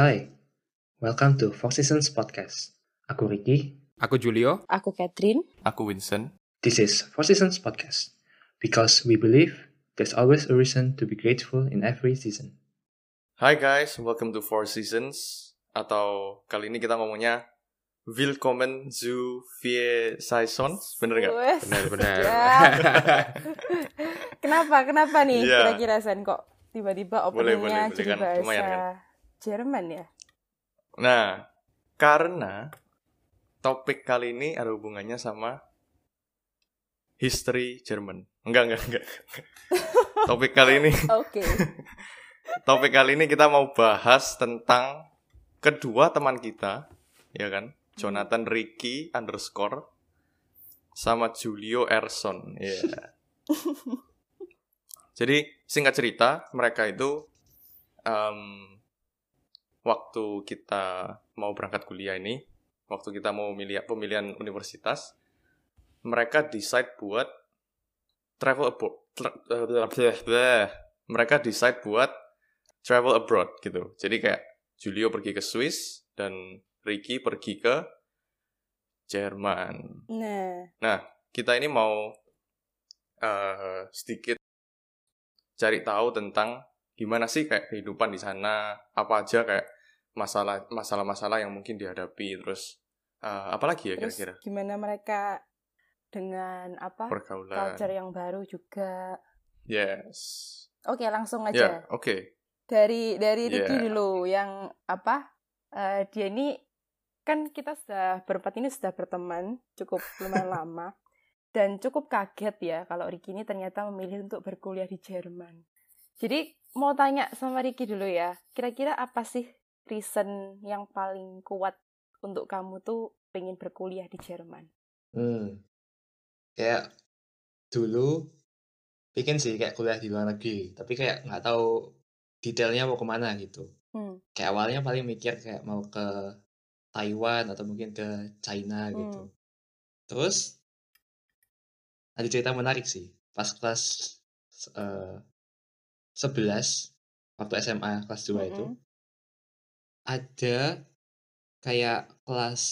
Hai, welcome to Four Seasons Podcast. Aku Ricky, Aku Julio. Aku Catherine. Aku Vincent. this is Four Seasons Podcast. Because we believe there's always a reason to be grateful in every season. Hai guys, welcome to Four Seasons. Atau kali ini kita ngomongnya Willkommen zu vier Seasons. Bener nggak? Wes. Benar, benar. Ya. kenapa? Kenapa nih Iya. kira-kira Sen kok tiba-tiba Boleh, openingnya boleh, boleh jadi kan? bahasa Lumayan kan? Jerman ya? Nah, karena topik kali ini ada hubungannya sama history Jerman. Enggak, enggak, enggak. topik kali ini, Oke. topik kali ini kita mau bahas tentang kedua teman kita, ya kan? Jonathan Ricky underscore sama Julio Erson. Ya. Jadi singkat cerita, mereka itu em, waktu kita mau berangkat kuliah ini, waktu kita mau milih pemilihan universitas, mereka decide buat travel abroad. tra- eh. Mereka decide buat travel abroad gitu. Jadi kayak Julio pergi ke Swiss dan Ricky pergi ke Jerman. Nah, Kita ini mau eh, sedikit cari tahu tentang gimana sih kayak kehidupan di sana, apa aja kayak masalah masalah-masalah yang mungkin dihadapi, terus eh, apa lagi ya kira-kira gimana mereka dengan apa? pergaulan. Culture yang baru juga. Yes. Oke, langsung Ya, aja. oke. Dari dari Ricky Yeah. dulu yang apa? eh, dia ini kan kita sudah berempat ini sudah berteman cukup lumayan lama dan cukup kaget ya kalau Ricky ini ternyata memilih untuk berkuliah di Jerman. Jadi mau tanya sama Ricky dulu ya, kira-kira apa sih reason yang paling kuat untuk kamu tuh pengen berkuliah di Jerman? Hmm, kayak dulu bikin sih kayak kuliah di luar negeri, tapi kayak nggak tahu detailnya mau ke mana gitu. Hmm. Kayak awalnya paling mikir kayak mau ke Taiwan atau mungkin ke China gitu. Hmm. Terus ada cerita menarik sih. Pas kelas eh 11 waktu SMA kelas 2 itu. Mm-mm. ada kayak kelas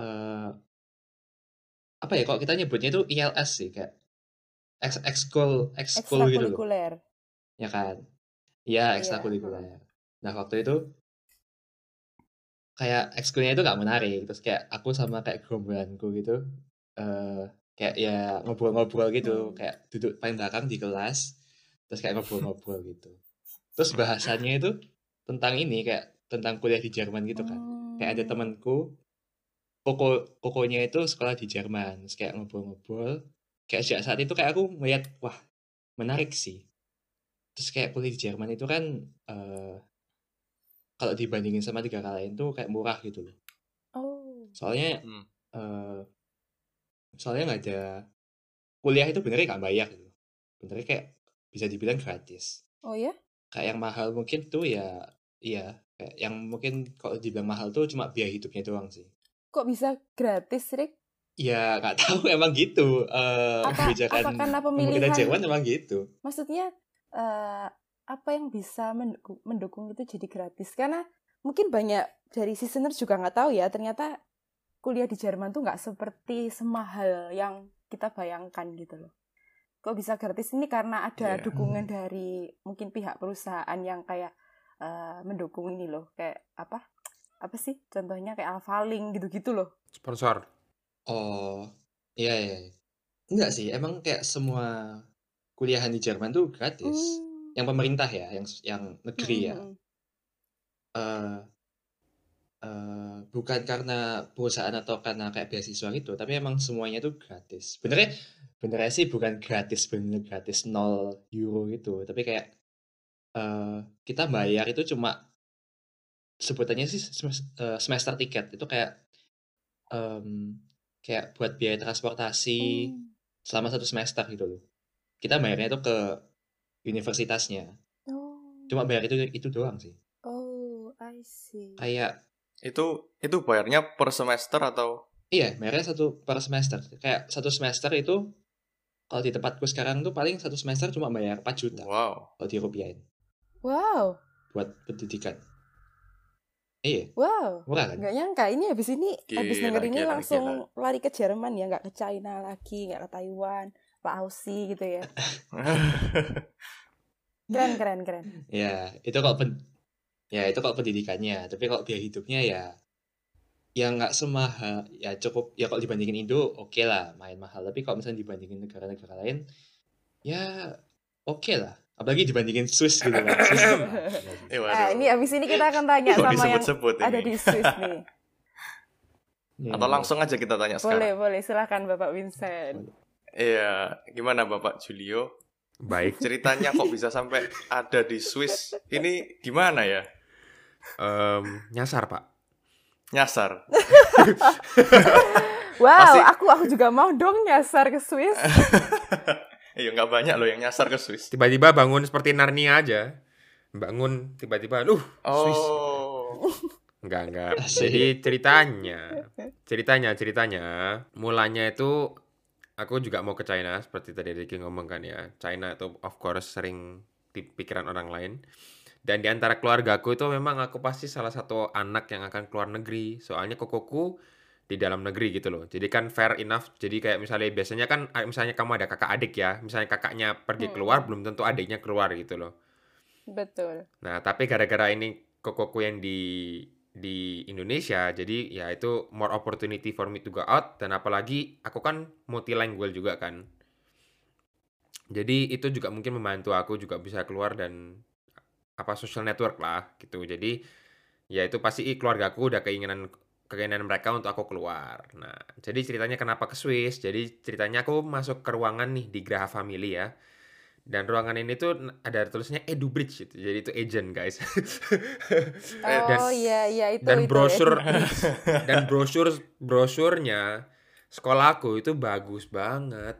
eh apa ya kalau kita nyebutnya itu ILS sih kayak ex ekskul ekskul gitu loh. Ya kan? Ya Iya, ekstrakurikuler nah waktu itu kayak ekskulnya itu nggak menarik terus kayak aku sama kayak gerombolanku gitu eh kayak ya ngobrol-ngobrol gitu Hmm. kayak duduk paling belakang di kelas terus kayak ngobrol-ngobrol gitu terus bahasannya itu tentang ini kayak tentang kuliah di Jerman gitu kan kayak ada Hmm. temanku koko kokonya itu sekolah di Jerman terus kayak ngobrol-ngobrol kayak sejak saat itu kayak aku melihat wah menarik sih terus kayak kuliah di Jerman itu kan eh kalau dibandingin sama negara lain tuh kayak murah gitu loh Oh. soalnya Hmm. eh soalnya nggak ada kuliah itu benernya nggak bayar gitu benernya kayak bisa dibilang gratis Oh ya? kayak yang mahal mungkin tuh ya iya kayak yang mungkin kalau dibilang mahal tuh cuma biaya hidupnya doang sih Kok bisa gratis, Rick? Ya nggak tahu emang gitu eh Apa- kebijakan apa karena pemilihan- Jerman emang gitu. maksudnya eh, apa yang bisa mendukung, mendukung itu jadi gratis karena mungkin banyak dari listeners juga nggak tahu ya ternyata kuliah di Jerman tuh nggak seperti semahal yang kita bayangkan gitu loh kok bisa gratis ini karena ada Iya. dukungan dari mungkin pihak perusahaan yang kayak eh, mendukung ini loh kayak apa apa sih contohnya kayak Alphalink gitu-gitu loh Sponsor. Oh iya iya. iya. Enggak sih emang kayak semua kuliahan di Jerman tuh gratis. Hmm. Yang pemerintah ya, yang yang negeri ya. Mm-mm. eh eh, bukan karena perusahaan atau karena kayak beasiswa gitu, tapi emang semuanya tuh gratis. Benernya benernya sih bukan gratis bener gratis 0 euro gitu, tapi kayak eh kita bayar itu cuma sebutannya sih eh, semester tiket itu kayak em, kayak buat biaya transportasi Hmm. selama satu semester gitu loh. Kita bayarnya itu ke universitasnya. Oh. Cuma bayar itu itu doang sih. Oh, I see. Kayak Itu itu bayarnya per semester atau Iya, bayarnya satu per semester. Kayak satu semester itu kalau di tempatku sekarang tuh paling satu semester cuma bayar 4 juta wow. kalau dirupiahin Wow. buat pendidikan. Iya, Wow, murah kan? nggak nyangka ini habis ini habis Gila, denger ini gila, langsung gila. lari ke Jerman ya, nggak ke China lagi, nggak ke Taiwan, ke Aussie gitu ya. Keren, keren, keren. Ya, itu kok pen ya itu kok pendidikannya, tapi kalau biaya hidupnya ya ya nggak semahal ya cukup ya kalau dibandingin Indo oke lah main mahal tapi kalau misalnya dibandingin negara-negara lain ya oke lah apalagi dibandingin Swiss gitu kan Swiss. Eh, Nah, ini abis ini kita akan tanya Kok sama yang disebut-sebut ada ini? di Swiss nih. Atau langsung aja kita tanya Boleh, sekarang. boleh. Silahkan Bapak Vincent. Iya, gimana Bapak Julio? Baik. Ceritanya kok bisa sampai ada di Swiss? Ini gimana ya? Em, nyasar pak. Nyasar. Wow, Pasti- aku aku juga mau dong nyasar ke Swiss. Iya, nggak banyak loh yang nyasar ke Swiss. Tiba-tiba bangun seperti Narnia aja. Bangun tiba-tiba, uh, Swiss. Oh. Enggak, enggak. Asik. Jadi ceritanya, ceritanya, ceritanya, mulanya itu aku juga mau ke China seperti tadi Ricky ngomong kan ya. China itu of course sering di pikiran orang lain. Dan di antara keluargaku itu memang aku pasti salah satu anak yang akan keluar negeri. Soalnya kokoku di dalam negeri gitu loh. Jadi kan fair enough. Jadi kayak misalnya biasanya kan misalnya kamu ada kakak adik ya. Misalnya kakaknya pergi Hmm. keluar belum tentu adiknya keluar gitu loh. Betul. Nah, tapi gara-gara ini kokoku yang di di Indonesia, jadi ya itu more opportunity for me to go out dan apalagi aku kan multilingual juga kan. Jadi itu juga mungkin membantu aku juga bisa keluar dan apa social network lah gitu. Jadi ya itu pasti keluarga aku udah keinginan keinginan mereka untuk aku keluar. Nah, jadi ceritanya kenapa ke Swiss? Jadi ceritanya aku masuk ke ruangan nih di Graha Family ya. Dan ruangan ini tuh ada tulisnya EduBridge gitu. Jadi itu agent, guys. Eh, dan- Oh iya iya itu dan itu, brosur itu. dan brosur brosurnya sekolahku itu bagus banget.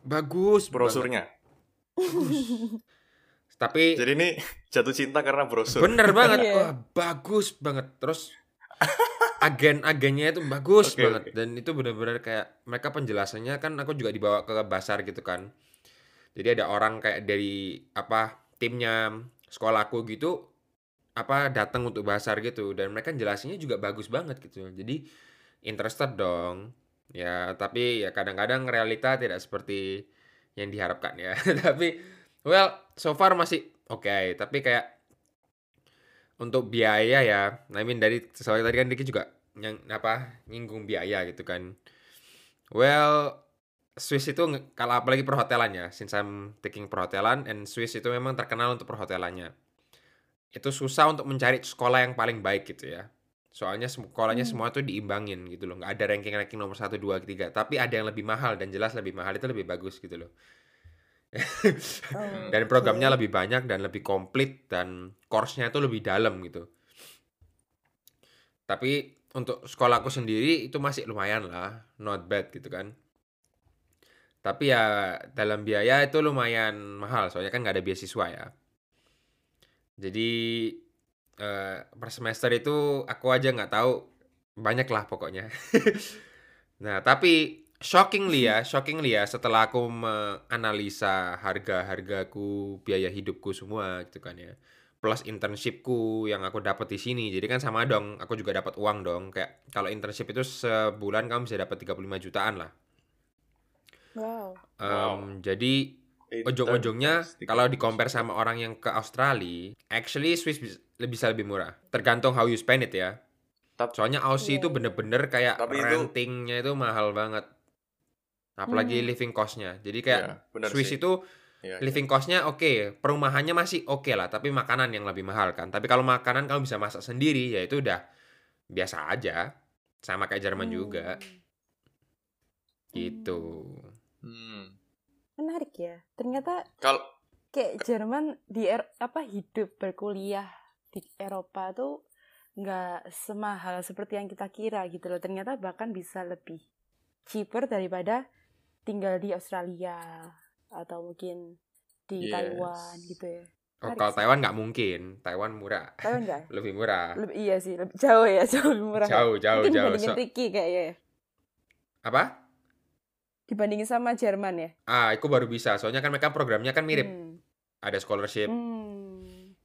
Bagus banget. Brosurnya. Tapi Jadi ini jatuh cinta karena brosur. bener banget. Iya. Wah, bagus banget. Terus agen-agennya itu bagus Oke, banget oke. dan itu bener-bener kayak mereka penjelasannya kan aku juga dibawa ke basar gitu kan. Jadi ada orang kayak dari apa timnya sekolahku gitu apa datang untuk basar gitu dan mereka jelasinnya juga bagus banget gitu. Jadi interested dong. Ya, tapi ya kadang-kadang realita tidak seperti yang diharapkan ya. tapi well, so far masih oke, tapi kayak untuk biaya ya, I mean dari soalnya tadi kan Ricky juga yang apa nyinggung biaya gitu kan. Well, Swiss itu kalau apalagi perhotelan ya, since I'm taking perhotelan and Swiss itu memang terkenal untuk perhotelannya. Itu susah untuk mencari sekolah yang paling baik gitu ya. Soalnya sekolahnya Hmm. semua tuh diimbangin gitu loh. nggak ada ranking-ranking nomor 1, 2, 3. Tapi ada yang lebih mahal dan jelas lebih mahal itu lebih bagus gitu loh. Oh, Dan programnya lebih banyak dan lebih komplit dan course-nya itu lebih dalam gitu. Tapi untuk sekolahku sendiri itu masih lumayan lah, not bad gitu kan. Tapi ya dalam biaya itu lumayan mahal, soalnya kan nggak ada beasiswa ya. Jadi eh, per semester itu aku aja nggak tahu banyak lah pokoknya. nah tapi shockingly ya, shockingly ya setelah aku menganalisa harga-hargaku, biaya hidupku semua gitu kan ya. Plus internshipku yang aku dapat di sini. Jadi kan sama dong, aku juga dapat uang dong. Kayak kalau internship itu sebulan kamu bisa dapat 35 jutaan lah. Wow. Em, jadi ujung-ujungnya kalau di compare sama orang yang ke Australia, actually Swiss bis- bisa lebih murah. Tergantung how you spend it ya. Soalnya Aussie Iya, itu iya. bener-bener kayak Tapi itu- rentingnya itu mahal banget. Apalagi Hmm. living cost-nya. Jadi kayak benar Swiss sih. itu iya. living cost-nya oke, perumahannya masih oke lah, tapi makanan yang lebih mahal kan. Tapi kalau makanan kamu bisa masak sendiri, ya itu udah biasa aja. Sama kayak Jerman juga, gitu. Hmm. Menarik ya. Ternyata Kalau kayak Jerman di Er- apa hidup berkuliah di Eropa tuh nggak semahal seperti yang kita kira gitu loh. Ternyata bahkan bisa lebih cheaper daripada tinggal di Australia atau mungkin di Yes. Taiwan gitu ya. Oh, kalau. Taiwan nggak mungkin. Taiwan murah. Taiwan nggak? Lebih murah. Lebih, iya sih, lebih jauh ya, jauh lebih murah. Jauh, jauh, mungkin jauh. dibandingin So- Ricky kayaknya ya. apa? Dibandingin sama Jerman ya. Ah, aku baru bisa. Soalnya kan mereka programnya kan mirip. Hmm. Ada scholarship. Hmm.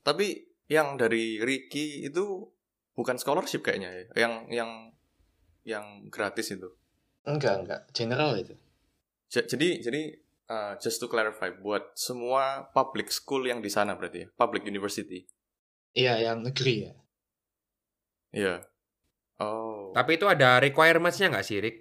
tapi yang dari Ricky itu bukan scholarship kayaknya ya. Yang yang yang gratis itu. Enggak, enggak. General itu. Ja- Jadi jadi uh, just to clarify buat semua public school yang di sana berarti ya, public university. Iya, yang negeri ya. Iya. Oh. Tapi itu ada requirements-nya nggak sih, Rick?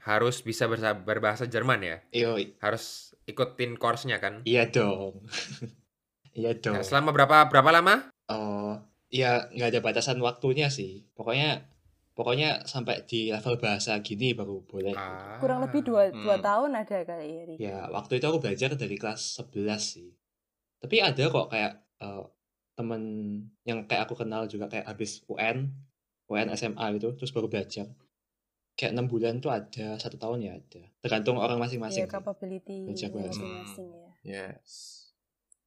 Harus bisa berbahasa Jerman ya? Iyo, Harus ikutin course-nya kan? iya dong. iya dong. Nah, selama berapa berapa lama? Oh, ya nggak ada batasan waktunya sih. Pokoknya pokoknya sampai di level bahasa gini baru boleh. Ah. Kurang lebih dua, dua Hmm. tahun ada kali ya, Rik. Ya, waktu itu aku belajar dari kelas 11 sih. Tapi ada kok kayak eh, temen yang kayak aku kenal juga kayak habis UN, UN SMA gitu, terus baru belajar. Kayak enam bulan tuh ada, satu tahun ya ada. Tergantung orang masing-masing. Iya, sih. capability Belajar bahasa. masing-masing ya. Yes.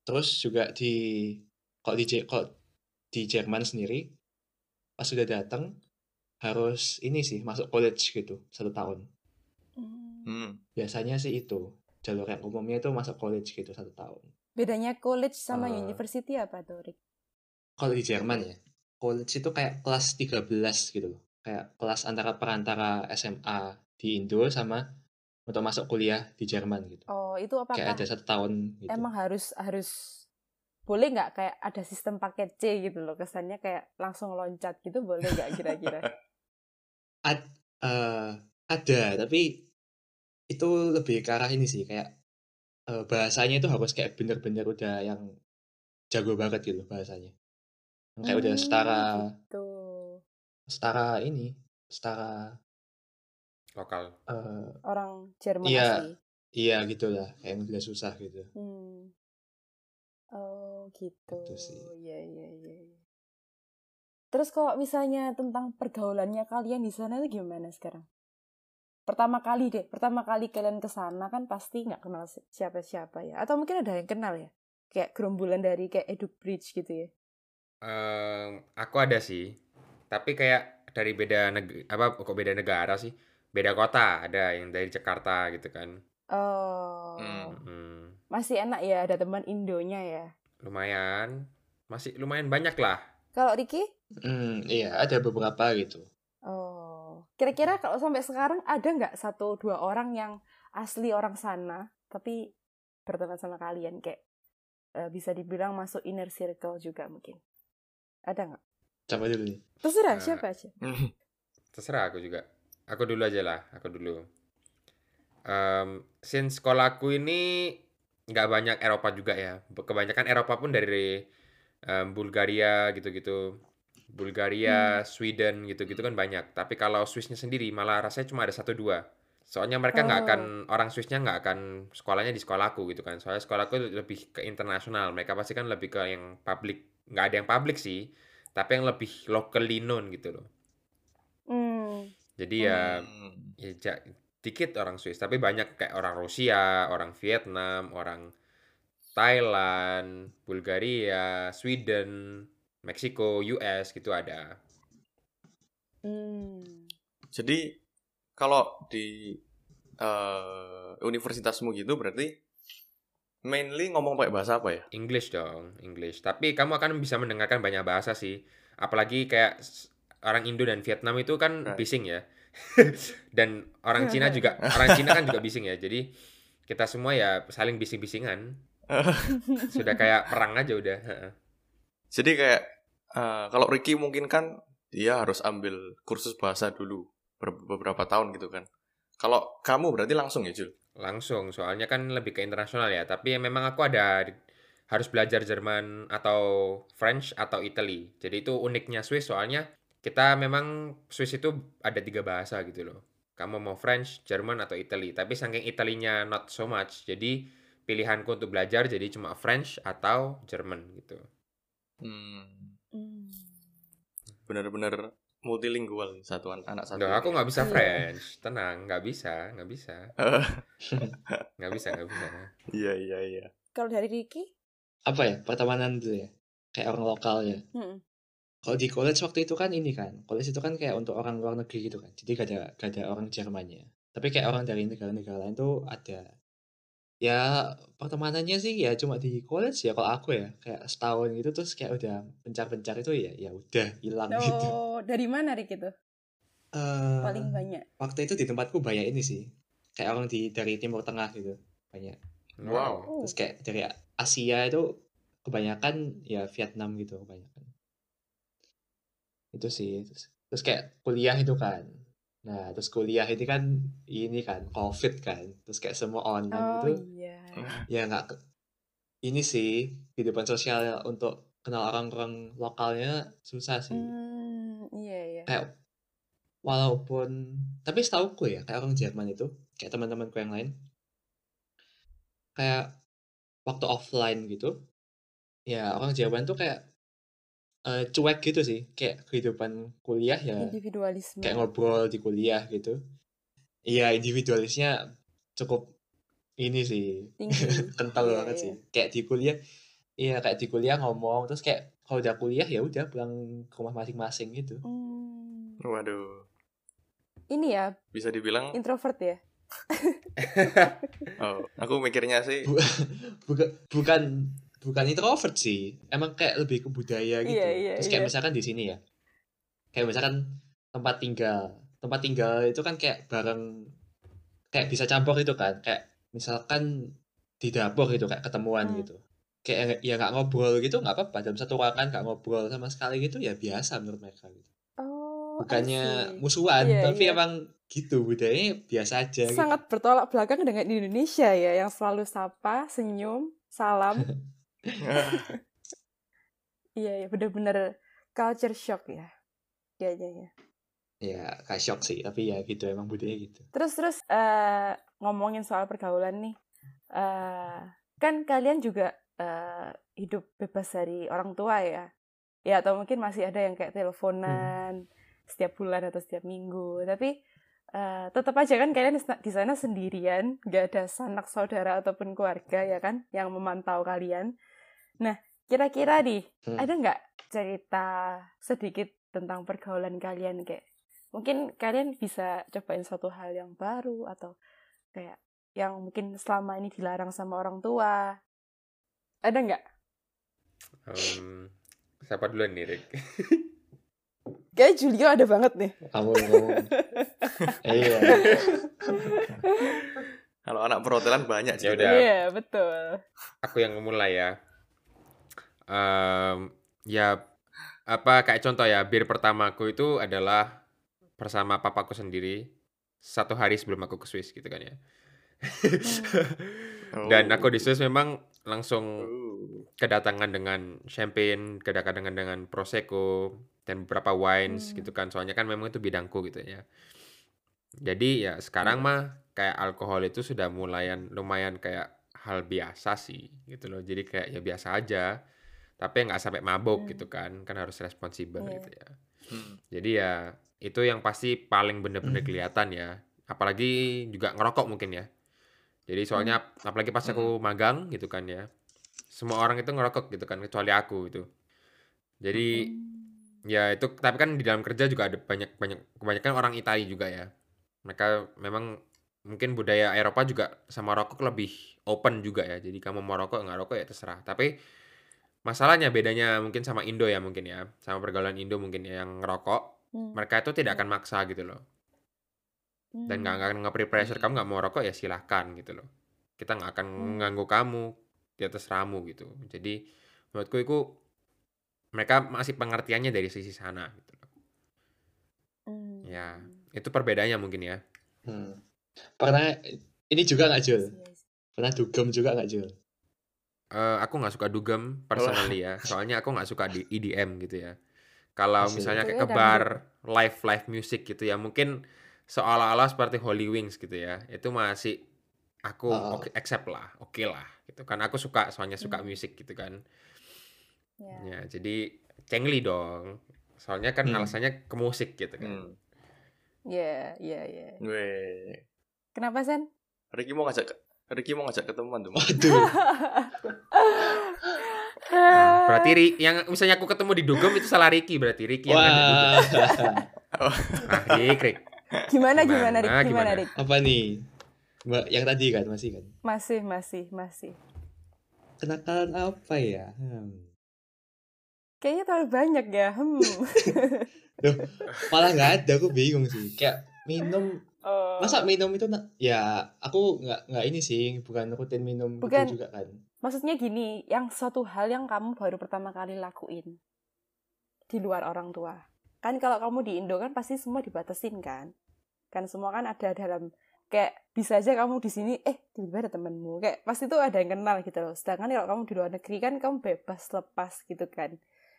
Terus juga di kok di kok di Jerman sendiri pas sudah datang harus ini sih masuk college gitu satu tahun. Hmm. Hmm. Biasanya sih itu jalur yang umumnya itu masuk college gitu satu tahun. Bedanya college sama Eh. university apa tuh, Rik? Kalau di Jerman ya, college itu kayak kelas 13 gitu loh. Kayak kelas antara perantara SMA di Indo sama untuk masuk kuliah di Jerman gitu. Oh, itu apakah Kayak ada satu tahun gitu. emang harus harus boleh nggak kayak ada sistem paket C gitu loh kesannya kayak langsung loncat gitu boleh nggak kira-kira Ad- eh, ada, tapi itu lebih ke arah ini sih kayak eh, bahasanya itu harus kayak bener-bener udah yang jago banget gitu bahasanya. Yang Kayak udah Hmm, setara gitu. setara ini, setara Lokal. Eh, orang Jerman Iya. asli iya gitu lah, kayak yang udah susah gitu. hmm. oh gitu Gitu sih. iya iya iya iya. Terus kalau misalnya tentang pergaulannya kalian di sana itu gimana sekarang? Pertama kali deh pertama kali kalian ke sana kan pasti nggak kenal si- siapa-siapa ya. Atau mungkin ada yang kenal ya? Kayak gerombolan dari kayak Edu Bridge gitu ya? Em, aku ada sih, tapi kayak dari beda negara, apa kok beda negara sih? Beda kota, ada yang dari Jakarta gitu kan. oh. Hmm. Hmm, masih enak ya ada teman Indonya ya? Lumayan, masih lumayan banyak lah. kalau Ricky Hmm, iya ada beberapa gitu. Oh, kira-kira kalau sampai sekarang ada nggak satu dua orang yang asli orang sana tapi berteman sama kalian kayak eh, bisa dibilang masuk inner circle juga mungkin? Ada nggak? Coba dulu nih. Terserah Nah. siapa aja. Terserah aku juga. Aku dulu aja lah, aku dulu. Em, since sekolahku ini nggak banyak Eropa juga ya. Kebanyakan Eropa pun dari em, Bulgaria gitu-gitu. Bulgaria, Sweden gitu-gitu kan banyak. Tapi kalau Swissnya sendiri malah rasanya cuma ada satu dua. Soalnya mereka nggak Oh. akan orang Swissnya nggak akan sekolahnya di sekolahku gitu kan. Soalnya sekolahku lebih ke internasional. Mereka pasti kan lebih ke yang public. Nggak ada yang public sih, tapi yang lebih locally known gitu loh. Hmm. Jadi ya, Hmm. ya ja- dikit orang Swiss, tapi banyak kayak orang Rusia, orang Vietnam, orang Thailand, Bulgaria, Sweden, Meksiko, US gitu ada. Hmm. Jadi kalau di eh, universitasmu gitu berarti mainly ngomong pakai bahasa apa ya? English dong, English. Tapi kamu akan bisa mendengarkan banyak bahasa sih. Apalagi kayak orang Indo dan Vietnam itu kan Right. bising ya. dan orang Cina juga, orang Cina kan juga bising ya. Jadi kita semua ya saling bising-bisingan. Sudah kayak perang aja udah. heeh. Jadi kayak eh, kalau Ricky mungkin kan dia harus ambil kursus bahasa dulu ber- beberapa tahun gitu kan. Kalau kamu berarti langsung ya Jul? Langsung, soalnya kan lebih ke internasional ya. Tapi memang aku ada harus belajar Jerman atau French atau Italy. Jadi itu uniknya Swiss soalnya kita memang Swiss itu ada tiga bahasa gitu loh. Kamu mau French, Jerman atau Italy. Tapi saking Italinya not so much. Jadi pilihanku untuk belajar jadi cuma French atau Jerman gitu. Hmm. Benar-benar multilingual satu an- anak satu. Aku nggak bisa. French. Tenang, nggak bisa, nggak bisa. Eh, Nggak bisa, nggak bisa. Iya iya iya. Kalau dari Ricky? Apa ya? Pertemanan dulu ya. Kayak orang lokal ya. Hmm. Kalau di college waktu itu kan ini kan, college itu kan kayak untuk orang luar negeri gitu kan. Jadi gak ada gak ada orang Jermannya. Tapi kayak orang dari negara-negara lain tuh ada. Ya pertemanannya sih ya cuma di college ya kalau aku ya kayak setahun gitu terus kayak udah pencar-pencar itu ya ya udah hilang gitu. Oh, dari mana Rik itu? Eh, Paling banyak. waktu itu di tempatku banyak ini sih kayak orang di dari Timur Tengah gitu banyak. Wow. Oh. Terus kayak dari Asia itu kebanyakan ya Vietnam gitu kebanyakan. Itu sih. Terus, terus kayak kuliah itu kan. Nah, terus kuliah ini kan ini kan COVID kan. Terus kayak semua online Oh itu iya. ya nggak ini sih kehidupan sosial untuk kenal orang-orang lokalnya susah sih. Hmm, iya iya. Kayak walaupun tapi setauku ya kayak orang Jerman itu kayak teman-temanku yang lain kayak waktu offline gitu ya orang Jerman tuh kayak eh, cuek gitu sih kayak kehidupan kuliah ya Individualisme. kayak ngobrol di kuliah gitu iya individualisnya cukup ini sih kental Iya, banget iya. sih kayak di kuliah iya kayak di kuliah ngomong terus kayak kalau udah kuliah ya udah pulang ke rumah masing-masing gitu Hmm. Waduh. Ini ya Bisa dibilang introvert ya. oh, aku mikirnya sih Bu- bukan bukan bukan introvert sih emang kayak lebih ke budaya gitu Iya, iya, terus kayak iya. misalkan di sini ya kayak misalkan tempat tinggal tempat tinggal itu kan kayak bareng kayak bisa campur itu kan kayak misalkan di dapur gitu kayak ketemuan Hmm. gitu kayak ya nggak ngobrol gitu nggak apa-apa dalam satu ruangan nggak ngobrol sama sekali gitu ya biasa menurut mereka gitu Oh, bukannya musuhan Iya, tapi iya. emang gitu budayanya biasa aja gitu. sangat bertolak belakang dengan Indonesia ya yang selalu sapa, senyum, salam. Iya, ya bener-bener culture shock ya. Iya, iya, iya. ya kayak shock sih tapi ya gitu emang budaya gitu Terus terus eh, ngomongin soal pergaulan nih, eh, kan kalian juga eh, hidup bebas dari orang tua ya, ya atau mungkin masih ada yang kayak teleponan setiap bulan atau setiap minggu, tapi eh, tetap aja kan kalian di sana sendirian, nggak ada sanak saudara ataupun keluarga ya kan yang memantau kalian. Nah, kira-kira nih Hmm. ada nggak cerita sedikit tentang pergaulan kalian kayak mungkin kalian bisa cobain suatu hal yang baru atau kayak yang mungkin selama ini dilarang sama orang tua ada nggak Em, siapa duluan nih, Rick? kayak Julio ada banget nih kamu kamu iya kalau anak perhotelan banyak Ya sih. udah. iya betul Aku yang mulai ya. Em, ya apa kayak contoh ya, bir pertamaku itu adalah bersama papaku sendiri satu hari sebelum aku ke Swiss gitu kan ya. Oh. Dan aku di Swiss memang langsung Oh. kedatangan dengan champagne, kedatangan dengan prosecco dan beberapa wines Hmm. gitu kan. Soalnya kan memang itu bidangku gitu ya. Jadi ya sekarang mah kayak alkohol itu sudah mulayan lumayan kayak hal biasa sih gitu loh. Jadi kayak ya biasa aja. Tapi nggak sampai mabuk Hmm. gitu kan. Kan harus responsibel Iya. gitu ya. Hmm. Jadi ya itu yang pasti paling bener-bener Hmm. kelihatan ya. Apalagi juga ngerokok mungkin ya. Jadi soalnya apalagi pas aku magang gitu kan ya. Semua orang itu ngerokok gitu kan kecuali aku itu. Jadi ya itu tapi kan di dalam kerja juga ada banyak banyak kebanyakan orang Italia juga ya. Mereka memang mungkin budaya Eropa juga sama rokok lebih open juga ya. Jadi kamu mau rokok nggak rokok ya terserah. Tapi masalahnya bedanya mungkin sama Indo ya mungkin ya. Sama pergaulan Indo mungkin ya yang ngerokok Hmm. mereka itu tidak akan maksa gitu loh dan nggak akan nge pressure kamu nggak mau rokok ya silahkan gitu loh kita nggak akan Hmm. mengganggu kamu di atas ramu gitu jadi menurutku itu mereka masih pengertiannya dari sisi sana gitu loh Hmm. ya itu perbedaannya mungkin ya Hmm. pernah ini juga nggak Jul pernah dugem juga nggak Jul Eh, aku nggak suka dugem personally ya soalnya aku nggak suka di EDM gitu ya kalau misalnya kayak ke ya bar live live music gitu ya mungkin seolah-olah seperti Holy Wings gitu ya itu masih aku Oh. oke accept lah oke lah gitu kan aku suka soalnya suka Hmm. musik gitu kan Ya. ya jadi cengli dong soalnya kan Hmm. alasannya ke musik gitu kan Hmm. Iya, iya, iya. Weh. Kenapa, San? Ricky mau ngajak Ricky mau ngajak ketemuan tuh. waduh Nah, berarti Ri- yang misalnya aku ketemu di dugem itu salah Ricky berarti Ricky yang ngajak dugem wah ah Rik Rik gimana, gimana, Rik? Gimana, Gimana, gimana? Rik? apa nih Mbak yang tadi kan masih kan. Masih, masih, masih. Kenakalan apa ya? Hmm. Kayaknya terlalu banyak ya. Hmm. Loh, malah nggak ada aku bingung sih. Kayak minum Oh. masa minum itu na- ya aku nggak nggak ini sih bukan rutin minum gitu Bukan. juga kan. Maksudnya gini, yang suatu hal yang kamu baru pertama kali lakuin di luar orang tua. Kan kalau kamu di Indo kan pasti semua dibatasin kan. Kan semua kan ada dalam kayak bisa aja kamu di sini eh tiba-tiba ada temenmu kayak pasti tuh ada yang kenal gitu loh. Sedangkan kalau kamu di luar negeri kan kamu bebas lepas gitu kan.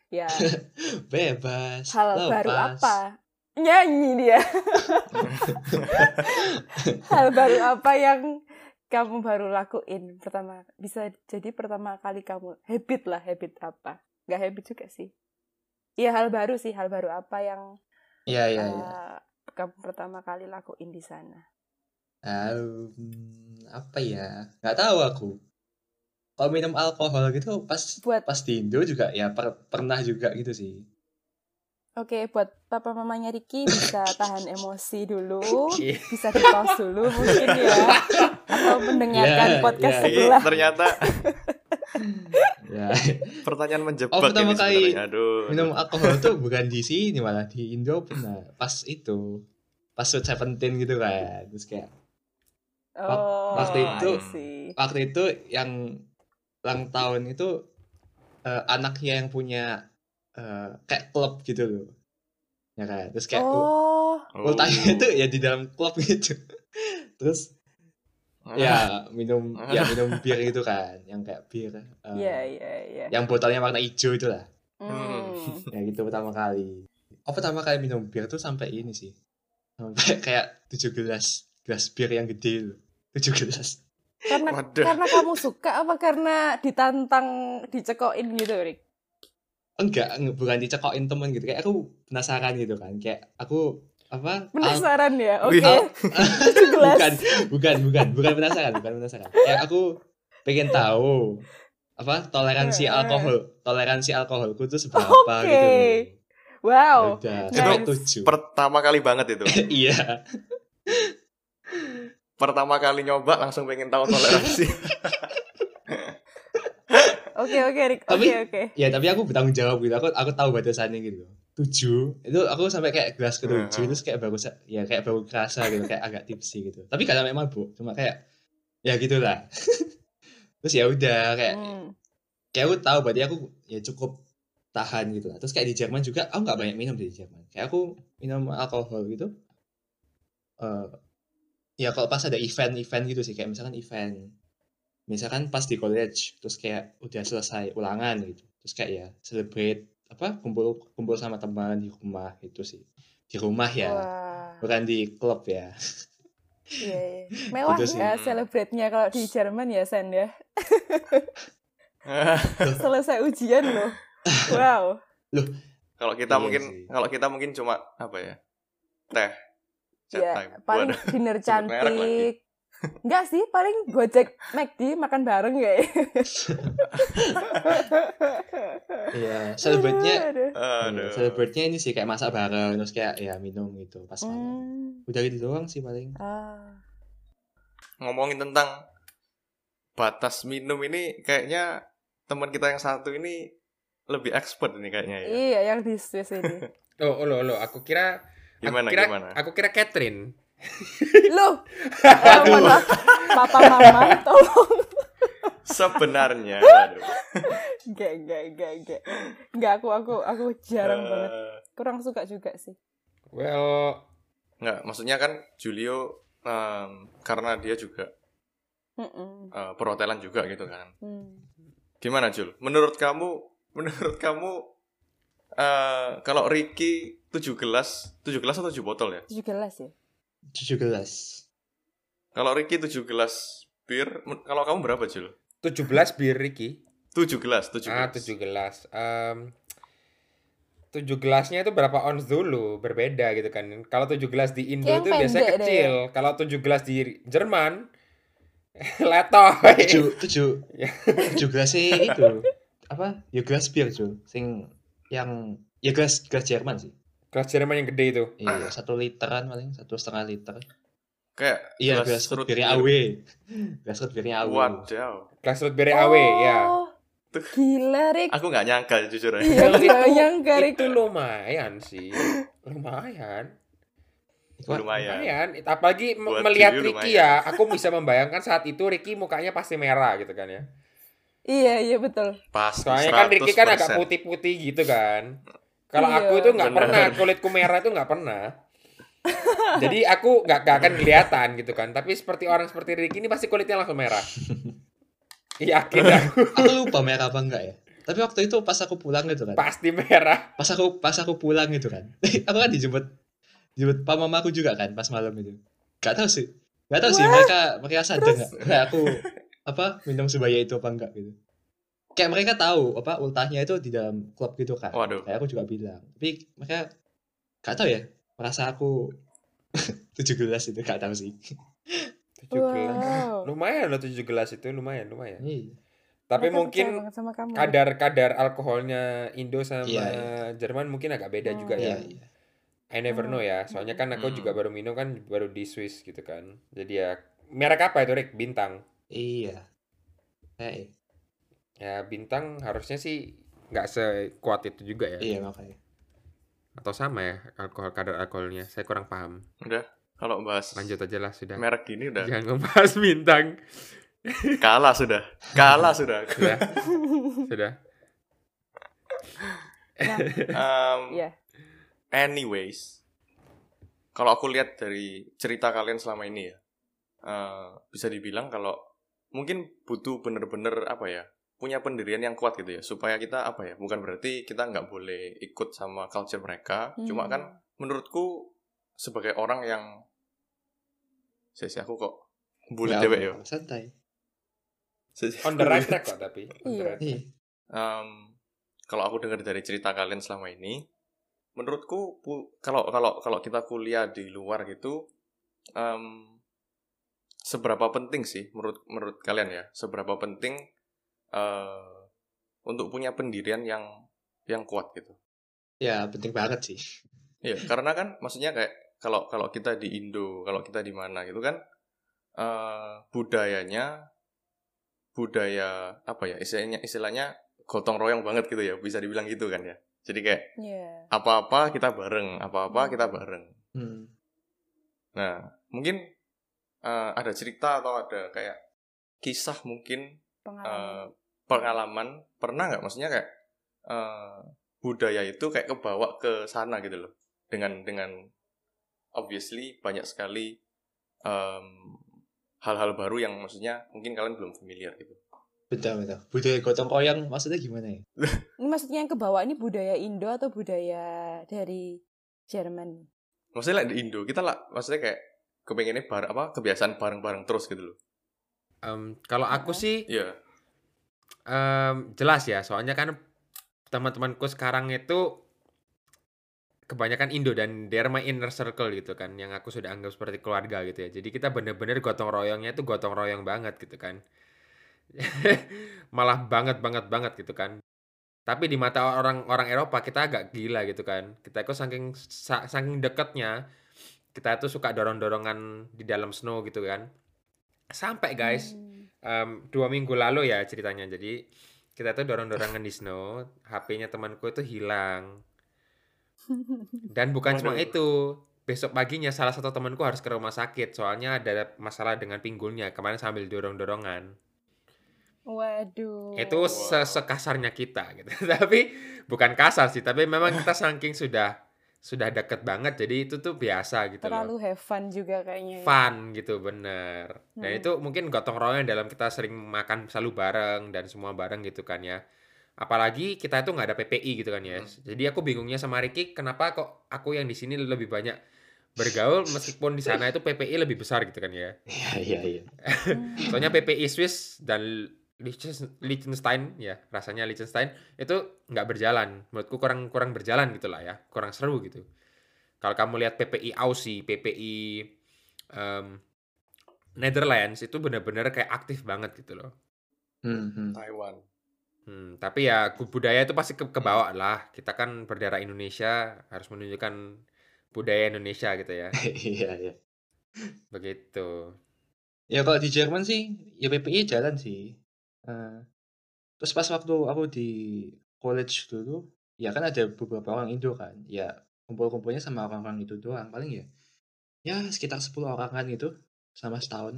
Ya, Bebas. hal baru lepas. apa? Nyanyi dia. hal baru apa yang kamu baru lakuin pertama bisa jadi pertama kali kamu habit lah habit apa nggak habit juga sih Iya hal baru sih hal baru apa yang Iya iya iya. eh, kamu pertama kali lakuin di sana Um, apa ya? Nggak tahu aku. Kalau minum alkohol gitu pas buat pas di Indo juga ya per- pernah juga gitu sih. Oke buat papa mamanya Ricky bisa tahan emosi dulu bisa di pause dulu mungkin ya atau mendengarkan Ya, podcast. Ini sebelah ternyata Ya, pertanyaan menjebak Oh, pertama ini kali. Aduh. minum alkohol tuh bukan di sini malah di Indo pernah. Pas itu. Pas Sweet Seventeen gitu kan. Terus kayak oh waktu itu- I see. waktu itu yang ulang tahun itu eh, anaknya yang punya eh, kayak klub gitu loh. Ya kan. Terus kayak oh Oh. ultahnya itu ya di dalam klub gitu. Terus ya minum ya minum bir gitu kan, yang kayak bir. eh, iya iya iya Yang botolnya warna hijau itu lah. Hmm. Ya gitu pertama kali. Oh pertama kali minum bir tuh sampai ini sih. Sampai kayak 7 gelas gelas bir yang gede loh. 7 gelas. karena Waduh. karena kamu suka apa karena ditantang dicekokin gitu Rik Enggak, eng- bukan dicekokin temen gitu. Kayak aku penasaran gitu kan. Kayak aku apa? penasaran ya oke Wih. tujuh gelas bukan, bukan, bukan, bukan penasaran, bukan penasaran. Kayak aku pengen tahu apa toleransi alkohol, toleransi alkoholku tuh seberapa Oke. gitu. wow Udah, Nice. tujuh. pertama kali banget itu. Iya. Pertama kali nyoba langsung pengen tahu toleransi. oke oke Rik oke Tapi- oke Ya tapi aku bertanggung jawab gitu. Aku aku tahu batasannya gitu. Tujuh itu aku sampai kayak gelas ke tujuh Hmm. terus kayak baru ya kayak baru kerasa gitu kayak agak tipsi gitu. Tapi gak sampai mabuk, cuma kayak ya gitulah. terus ya udah kayak Hmm. kayak aku tahu berarti aku ya cukup tahan gitu lah. Terus kayak di Jerman juga aku nggak banyak minum di Jerman. Kayak aku minum alkohol gitu. eh ya kalau pas ada event-event gitu sih kayak misalkan event misalkan pas di college terus kayak udah selesai ulangan gitu terus kayak ya celebrate apa kumpul kumpul sama teman di rumah itu sih di rumah ya wah bukan di klub ya iya, iya. mewah Gitu ya celebrate-nya kalau di Jerman ya Sen ya selesai ujian loh wow kalau kita Iya mungkin kalau kita mungkin cuma apa ya? Teh. Chat ya time. paling Waduh. dinner cantik Enggak sih, paling gojek McD makan bareng ya. Iya, celebrate-nya Aduh. Aduh. celebrate-nya ini sih kayak masak bareng terus kayak ya minum gitu pas malam. Hmm. Udah gitu doang sih paling. Ah. Ngomongin tentang batas minum ini kayaknya teman kita yang satu ini lebih expert ini kayaknya ya. Iya, yang di Swiss ini. Oh, oh, lo, lo, aku kira Gimana aku kira, gimana? Aku kira Catherine. Loh, papa mama tolong. Sebenarnya, waduh. Enggak, enggak, enggak, enggak. Enggak, aku, aku, aku jarang Eh, banget. Kurang suka juga sih. Well, Nggak, maksudnya kan Julio em, karena dia juga eh, perhotelan juga gitu kan. Hmm. Gimana Jul? Menurut kamu, menurut kamu eh kalau Ricky 7 gelas, 7 gelas atau 7 botol ya? Tujuh gelas ya? 7 gelas. Kalau Ricky 7 gelas bir, kalau kamu berapa Jul? 17 bir Ricky. 7 gelas, 7 Ah, gelas. 7 gelas. Em, 7 gelasnya itu berapa ons dulu? Berbeda gitu kan. Kalau 7 gelas di Indo Yang itu biasanya deh. kecil. Kalau 7 gelas di Jerman letoy. 7 7 7 gelas sih itu. Apa? Ya gelas bir, Jul. Sing yang ya gelas gelas Jerman sih. Gelas Jerman yang gede itu. Iya, satu literan paling, satu setengah liter. Kayak Iya, grassroots root beer. AW. Grassroots beri AW. Wadaw. Grassroots bere awe ya. Oh, Gila, Rik. Aku nggak nyangka jujur aja. Iya, nggak nyangka, Rik. itu lumayan sih. Lumayan. Lumayan. Lumayan. Apalagi Buat melihat Ricky lumayan. ya, aku bisa membayangkan saat itu Ricky mukanya pasti merah gitu kan ya. Iya, iya betul. Pasti Soalnya kan Ricky kan 100%. agak putih-putih gitu kan. Kalau Iya. aku itu nggak pernah kulitku merah itu nggak pernah. Jadi aku nggak nggak akan kelihatan gitu kan. Tapi seperti orang seperti Ricky ini pasti kulitnya langsung merah. Yakin aku Aku lupa merah apa enggak ya. Tapi waktu itu pas aku pulang gitu kan. pasti merah. Pas aku pas aku pulang gitu kan. aku kan dijemput dijemput pak mamaku juga kan pas malam itu. Gak tahu sih. Gak tahu sih mereka mereka sadar nggak kayak aku apa minum sebaya itu apa enggak gitu. Kayak mereka tahu apa ultahnya itu di dalam klub gitu kan. Waduh. Kayak aku juga bilang. Tapi mereka gak tahu ya. Merasa aku 17 itu gak tahu sih. 17. Wow. Lumayan loh 17 itu lumayan lumayan. Iya. Tapi Mereka mungkin. Rik. kadar-kadar alkoholnya Indo sama Iya, Jerman mungkin agak beda Hmm. juga Iya, ya. iya. I never know Hmm. ya. Soalnya kan aku Hmm. juga baru minum kan baru di Swiss gitu kan. Jadi ya merek apa itu Rick? Bintang. Iya. Eh, Ya bintang harusnya sih nggak sekuat itu juga ya. iya makanya. Atau sama ya alkohol kadar alkoholnya. Saya kurang paham. Udah, kalau bahas Lanjut aja lah sudah. merek gini udah Jangan ngebahas bintang. kalah sudah. Kalah sudah. Sudah. sudah. Um, Iya. Anyways, kalau aku lihat dari cerita kalian selama ini ya, eh, bisa dibilang kalau mungkin butuh bener-bener apa ya, punya pendirian yang kuat gitu ya, supaya kita apa ya, bukan berarti kita nggak boleh ikut sama culture mereka, cuma Hmm. kan menurutku sebagai orang yang, sesi aku kok Nggak cewek ya. apa-apa, Santai. On the right track kok tapi. On the right track. Em, kalau aku dengar dari cerita kalian selama ini, menurutku kalau kalau kalau kita kuliah di luar gitu, em, seberapa penting sih menurut menurut kalian ya, seberapa penting eh, untuk punya pendirian yang yang kuat gitu. Ya, penting banget sih. Iya, karena kan maksudnya kayak kalau kalau kita di Indo, kalau kita di mana gitu kan eh, budayanya budaya apa ya istilahnya istilahnya gotong royong banget gitu ya bisa dibilang gitu kan ya. Jadi kayak Iya. apa-apa kita bareng, apa-apa kita bareng. Hmm. Nah, mungkin eh, ada cerita atau ada kayak kisah mungkin Pengalaman. eh, pengalaman pernah nggak maksudnya kayak eh, budaya itu kayak kebawa ke sana gitu loh dengan dengan obviously banyak sekali em, hal-hal baru yang maksudnya mungkin kalian belum familiar gitu Betul, betul. Budaya gotong royong maksudnya gimana ya? Ini maksudnya yang kebawa ini budaya Indo atau budaya dari Jerman? maksudnya like di Indo kita lah maksudnya kayak kepengennya bar apa kebiasaan bareng-bareng terus gitu loh Em, kalau aku Heeh. sih Iya em, jelas ya, soalnya kan teman-temanku sekarang itu kebanyakan Indo dan they're my inner circle gitu kan, yang aku sudah anggap seperti keluarga gitu ya. Jadi kita bener-bener gotong royongnya itu gotong royong banget gitu kan. Malah banget banget banget gitu kan. Tapi di mata orang-orang Eropa kita agak gila gitu kan. Kita itu saking sa- saking deketnya kita itu suka dorong-dorongan di dalam snow gitu kan. Sampai guys, Hmm. Em, dua minggu lalu ya ceritanya. Jadi kita tuh dorong-dorongan di snow, HP-nya temanku itu hilang. Dan bukan cuma itu, besok paginya salah satu temanku harus ke rumah sakit, soalnya ada masalah dengan pinggulnya. Kemarin sambil dorong-dorongan. Waduh. Itu Wow. se- sekasarnya kita gitu. Tapi bukan kasar sih, tapi memang kita saking sudah sudah deket banget, jadi itu tuh biasa gitu loh terlalu have fun juga kayaknya. ya. fun gitu bener dan Hmm. itu mungkin gotong royong dalam kita sering makan selalu bareng dan semua bareng gitu kan ya apalagi kita itu nggak ada PPI gitu kan ya Hmm. jadi aku bingungnya sama Ricky kenapa kok aku yang di sini lebih banyak bergaul meskipun di sana itu PPI lebih besar gitu kan ya Iya, iya, iya. Hmm. soalnya PPI Swiss dan Liechtenstein ya rasanya Liechtenstein itu nggak berjalan menurutku kurang kurang berjalan gitulah ya kurang seru gitu kalau kamu lihat PPI Aussie PPI em, Netherlands itu benar-benar kayak aktif banget gitu loh Hmm, hmm. Taiwan Hmm, tapi ya budaya itu pasti ke kebawa lah kita kan berdarah Indonesia harus menunjukkan budaya Indonesia gitu ya Iya, iya. Begitu. Ya kalau di Jerman sih, ya PPI jalan sih. Terus pas waktu aku di college dulu, ya kan ada beberapa orang Indo kan, ya kumpul-kumpulnya sama orang-orang itu doang, paling ya ya sekitar 10 kan gitu, selama setahun.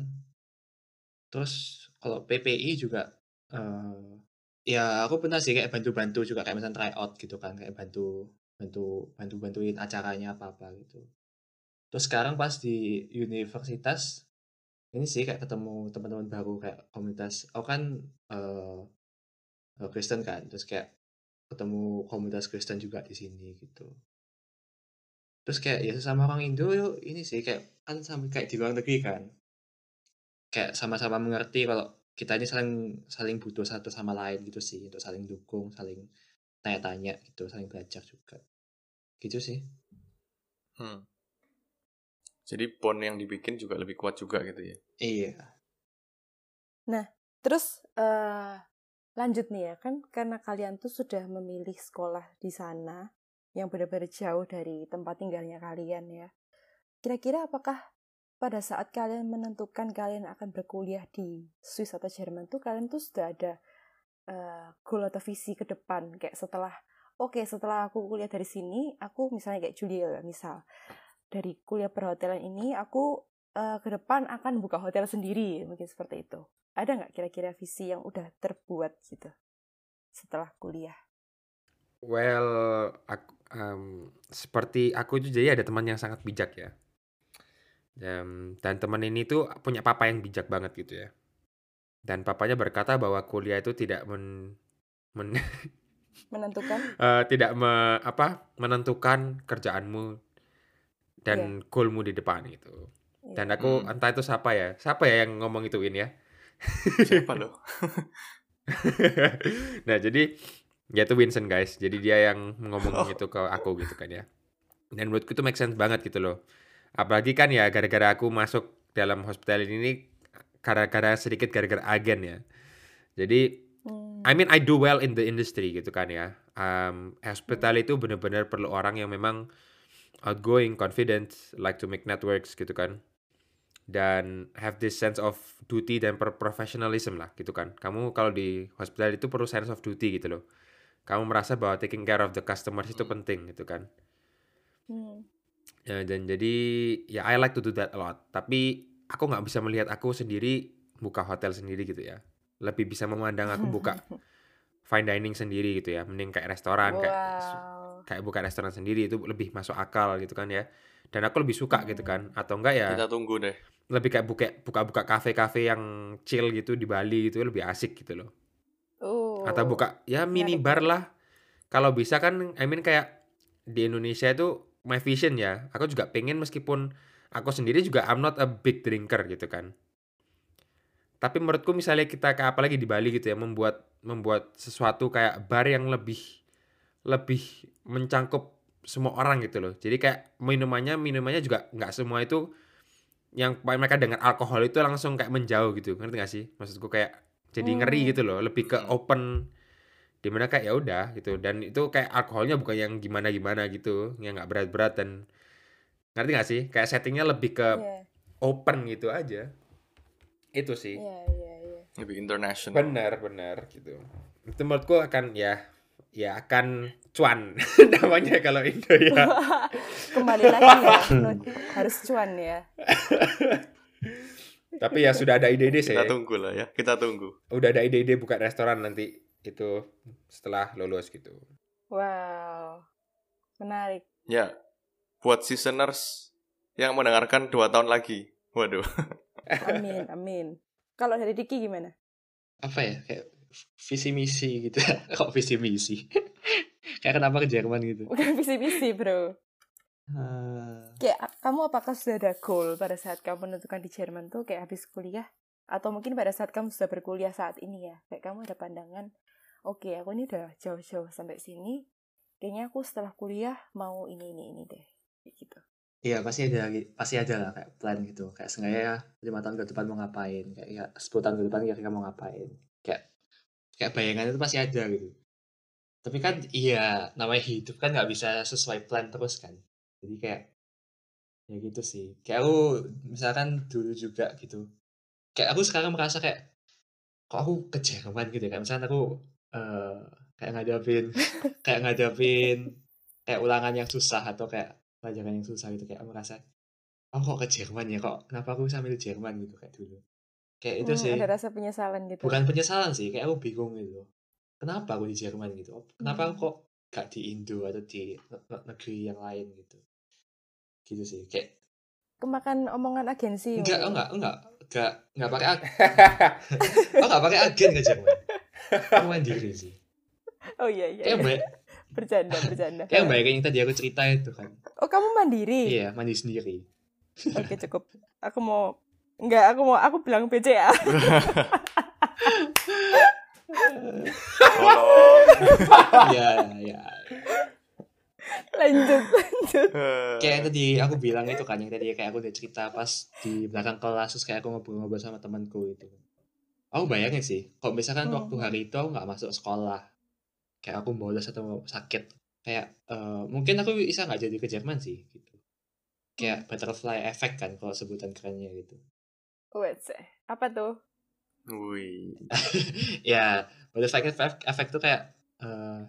Terus kalau PPI juga, eee, ya aku pernah sih kayak bantu-bantu juga, kayak misalnya try out gitu kan, kayak bantu bantu bantu-bantuin acaranya apa-apa gitu. Terus sekarang pas di universitas, ini sih kayak ketemu teman-teman baru kayak komunitas aku kan, eee, Kristen kan, terus kayak ketemu komunitas Kristen juga di sini gitu. Terus kayak ya sesama orang Indo yuk ini sih kayak kan sama kayak di luar negeri kan. Kayak sama-sama mengerti kalau kita ini saling saling butuh satu sama lain gitu sih, untuk saling dukung, saling tanya-tanya gitu, saling belajar juga. Gitu sih. Hmm. Jadi bond yang dibikin juga lebih kuat juga gitu ya? Iya. Nah, terus uh, lanjut nih ya kan karena kalian tuh sudah memilih sekolah di sana yang benar-benar jauh dari tempat tinggalnya kalian ya. Kira-kira apakah pada saat kalian menentukan kalian akan berkuliah di Swiss atau Jerman tuh kalian tuh sudah ada uh, goal atau visi ke depan kayak setelah oke okay, setelah aku kuliah dari sini aku misalnya kayak Julia misal dari kuliah perhotelan ini aku uh, ke depan akan buka hotel sendiri mungkin seperti itu. Ada nggak kira-kira visi yang udah terbuat gitu setelah kuliah? Well aku, um, seperti aku itu jadi ada teman yang sangat bijak ya. Dan, dan teman ini tuh punya papa yang bijak banget gitu ya. Dan papanya berkata bahwa kuliah itu tidak men, men menentukan? Uh, tidak me, apa menentukan kerjaanmu dan yeah. goalmu di depan gitu yeah. dan aku hmm. entah itu siapa ya siapa ya yang ngomong ituin ya siapa loh nah jadi ya itu Vincent guys jadi dia yang ngomong oh. itu ke aku gitu kan ya dan menurutku itu make sense banget gitu loh apalagi kan ya gara-gara aku masuk dalam hospital ini gara-gara sedikit gara-gara agen ya jadi hmm. I mean I do well in the industry gitu kan ya um, hospital itu benar-benar perlu orang yang memang outgoing confident like to make networks gitu kan. Dan have this sense of duty dan professionalism lah gitu kan. Kamu kalau di hospital itu perlu sense of duty gitu loh. Kamu merasa bahwa taking care of the customers itu penting gitu kan. Hmm. ya, dan jadi ya I like to do that a lot. Tapi aku nggak bisa melihat aku sendiri buka hotel sendiri gitu ya. Lebih bisa memandang aku buka fine dining sendiri gitu ya. Mending kayak restoran wow. kayak kayak buka restoran sendiri itu lebih masuk akal gitu kan ya. Dan aku lebih suka gitu kan atau enggak ya kita tunggu deh. lebih kayak buka buka-buka kafe-kafe yang chill gitu di Bali gitu lebih asik gitu loh. Atau oh. buka ya mini bar lah. Kalau bisa kan I mean kayak di Indonesia itu my vision ya. Aku juga pengen meskipun aku sendiri juga I'm not a big drinker gitu kan. Tapi menurutku misalnya kita kayak apalagi di Bali gitu ya membuat membuat sesuatu kayak bar yang lebih lebih mencangkup semua orang gitu loh. Jadi kayak minumannya minumannya juga nggak semua itu yang mereka dengan alkohol itu langsung kayak menjauh gitu. Ngerti gak sih? Maksudku kayak jadi hmm. ngeri gitu loh lebih ke open. Di mana kayak ya udah gitu. Dan itu kayak alkoholnya bukan yang gimana gimana gitu yang nggak berat-berat dan ngerti gak sih? Kayak settingnya lebih ke yeah. open gitu aja. Itu sih. Yeah, yeah, yeah. lebih international. Benar benar gitu. Itu menurutku akan ya ya akan cuan namanya kalau Indo ya kembali lagi ya harus cuan ya Tapi ya sudah ada ide-ide sih. Kita tunggu lah ya, kita tunggu. Udah ada ide-ide buka restoran nanti itu setelah lulus gitu. Wow, menarik. Ya, buat seasoners yang mendengarkan dua tahun lagi. Waduh. amin, amin. Kalau dari Diki gimana? Apa ya, kayak visi misi gitu. Kok visi misi? kayak kenapa ke Jerman gitu? Bukan visi misi, bro. Uh... Kayak kamu apakah sudah ada goal pada saat kamu menentukan di Jerman tuh kayak habis kuliah atau mungkin pada saat kamu sudah berkuliah saat ini ya kayak kamu ada pandangan oke okay, aku ini udah jauh-jauh sampai sini kayaknya aku setelah kuliah mau ini ini ini deh kayak gitu Iya pasti ada pasti ada lah kayak plan gitu kayak sengaja lima tahun ke depan mau ngapain kayak ya sepuluh tahun ke depan kira-kira mau ngapain kayak kayak bayangan itu pasti ada gitu. Tapi kan iya namanya hidup kan nggak bisa sesuai plan terus kan. Jadi kayak ya gitu sih. Kayak aku misalkan dulu juga gitu. Kayak aku sekarang merasa kayak kok aku ke Jerman gitu ya? Kayak misalkan aku eh kayak ngadapin kayak ngadapin kayak ulangan yang susah atau kayak pelajaran yang susah gitu. Kayak aku merasa oh kok ke Jerman ya? Kok kenapa aku sambil Jerman gitu kayak dulu kayak itu Hmm, sih ada rasa penyesalan gitu. bukan penyesalan sih kayak aku bingung gitu kenapa aku di Jerman gitu kenapa aku Hmm. kok gak di Indo atau di ne- ne- negeri yang lain gitu gitu sih kayak Kemakan omongan agensi. enggak mungkin. enggak enggak enggak enggak pakai ag oh enggak pakai agen ke Jerman aku mandiri sih Oh iya iya. kayak iya. baik Bercanda bercanda. kayak baik yang tadi aku cerita itu kan Oh kamu mandiri? iya mandi sendiri Oke cukup. Aku mau Enggak, aku mau aku bilang BCA. Tolong. iya iya lanjut lanjut. kayak yang tadi aku bilang itu kan yang tadi kayak aku udah cerita pas di belakang kelas terus kayak aku ngobrol-ngobrol sama temanku itu aku bayangin sih kalau misalkan Hmm. waktu hari itu aku nggak masuk sekolah kayak aku bolos atau sakit kayak eh, mungkin aku bisa nggak jadi ke Jerman sih gitu kayak butterfly effect kan kalau sebutan kerennya gitu Wait, apa tuh? Wih. ya butterfly effect, effect tuh kayak eh,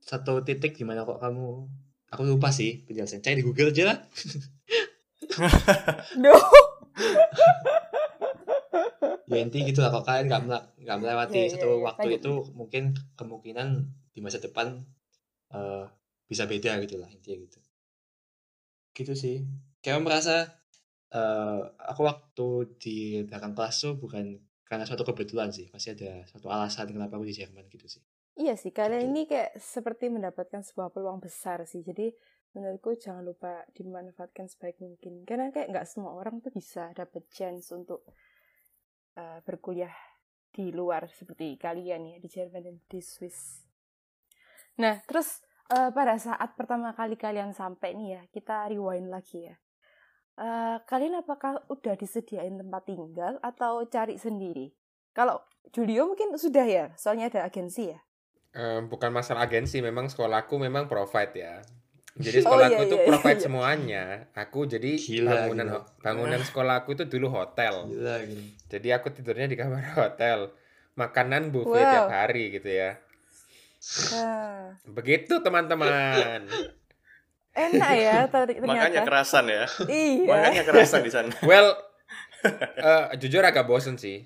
satu titik di mana kok kamu aku lupa sih penjelasan cari di Google aja lah Duh. ya inti gitu lah kalau kalian nggak mela- nggak melewati Iya, iya, satu iya. waktu Lanjut. itu mungkin kemungkinan di masa depan eh, bisa beda gitu lah intinya gitu gitu sih kayak merasa eh, aku waktu di belakang kelas tuh bukan karena suatu kebetulan sih masih ada satu alasan kenapa aku di Jerman gitu sih Iya sih, kalian Gitu. ini kayak seperti mendapatkan sebuah peluang besar sih. Jadi menurutku jangan lupa dimanfaatkan sebaik mungkin. Karena kayak nggak semua orang tuh bisa dapat chance untuk uh, berkuliah di luar seperti kalian ya di Jerman dan di Swiss. Nah, terus uh, pada saat pertama kali kalian sampai nih ya, kita rewind lagi ya. Uh, kalian apakah udah disediain tempat tinggal atau cari sendiri? Kalau Julio mungkin sudah ya, soalnya ada agensi ya. Eh, bukan masalah agensi, memang sekolahku memang provide ya. Jadi Oh, sekolahku iya, tuh iya, provide iya. semuanya. Aku jadi Gila, bangunan gila. bangunan sekolahku itu dulu hotel. gila gitu Jadi aku tidurnya di kamar hotel. Makanan buffet Wow. tiap hari gitu ya. Ah, Begitu teman-teman. Enak ya ter- ternyata. Makanya kerasan ya. Iya. Makanya kerasan di sana. Well, eh, jujur agak bosen sih.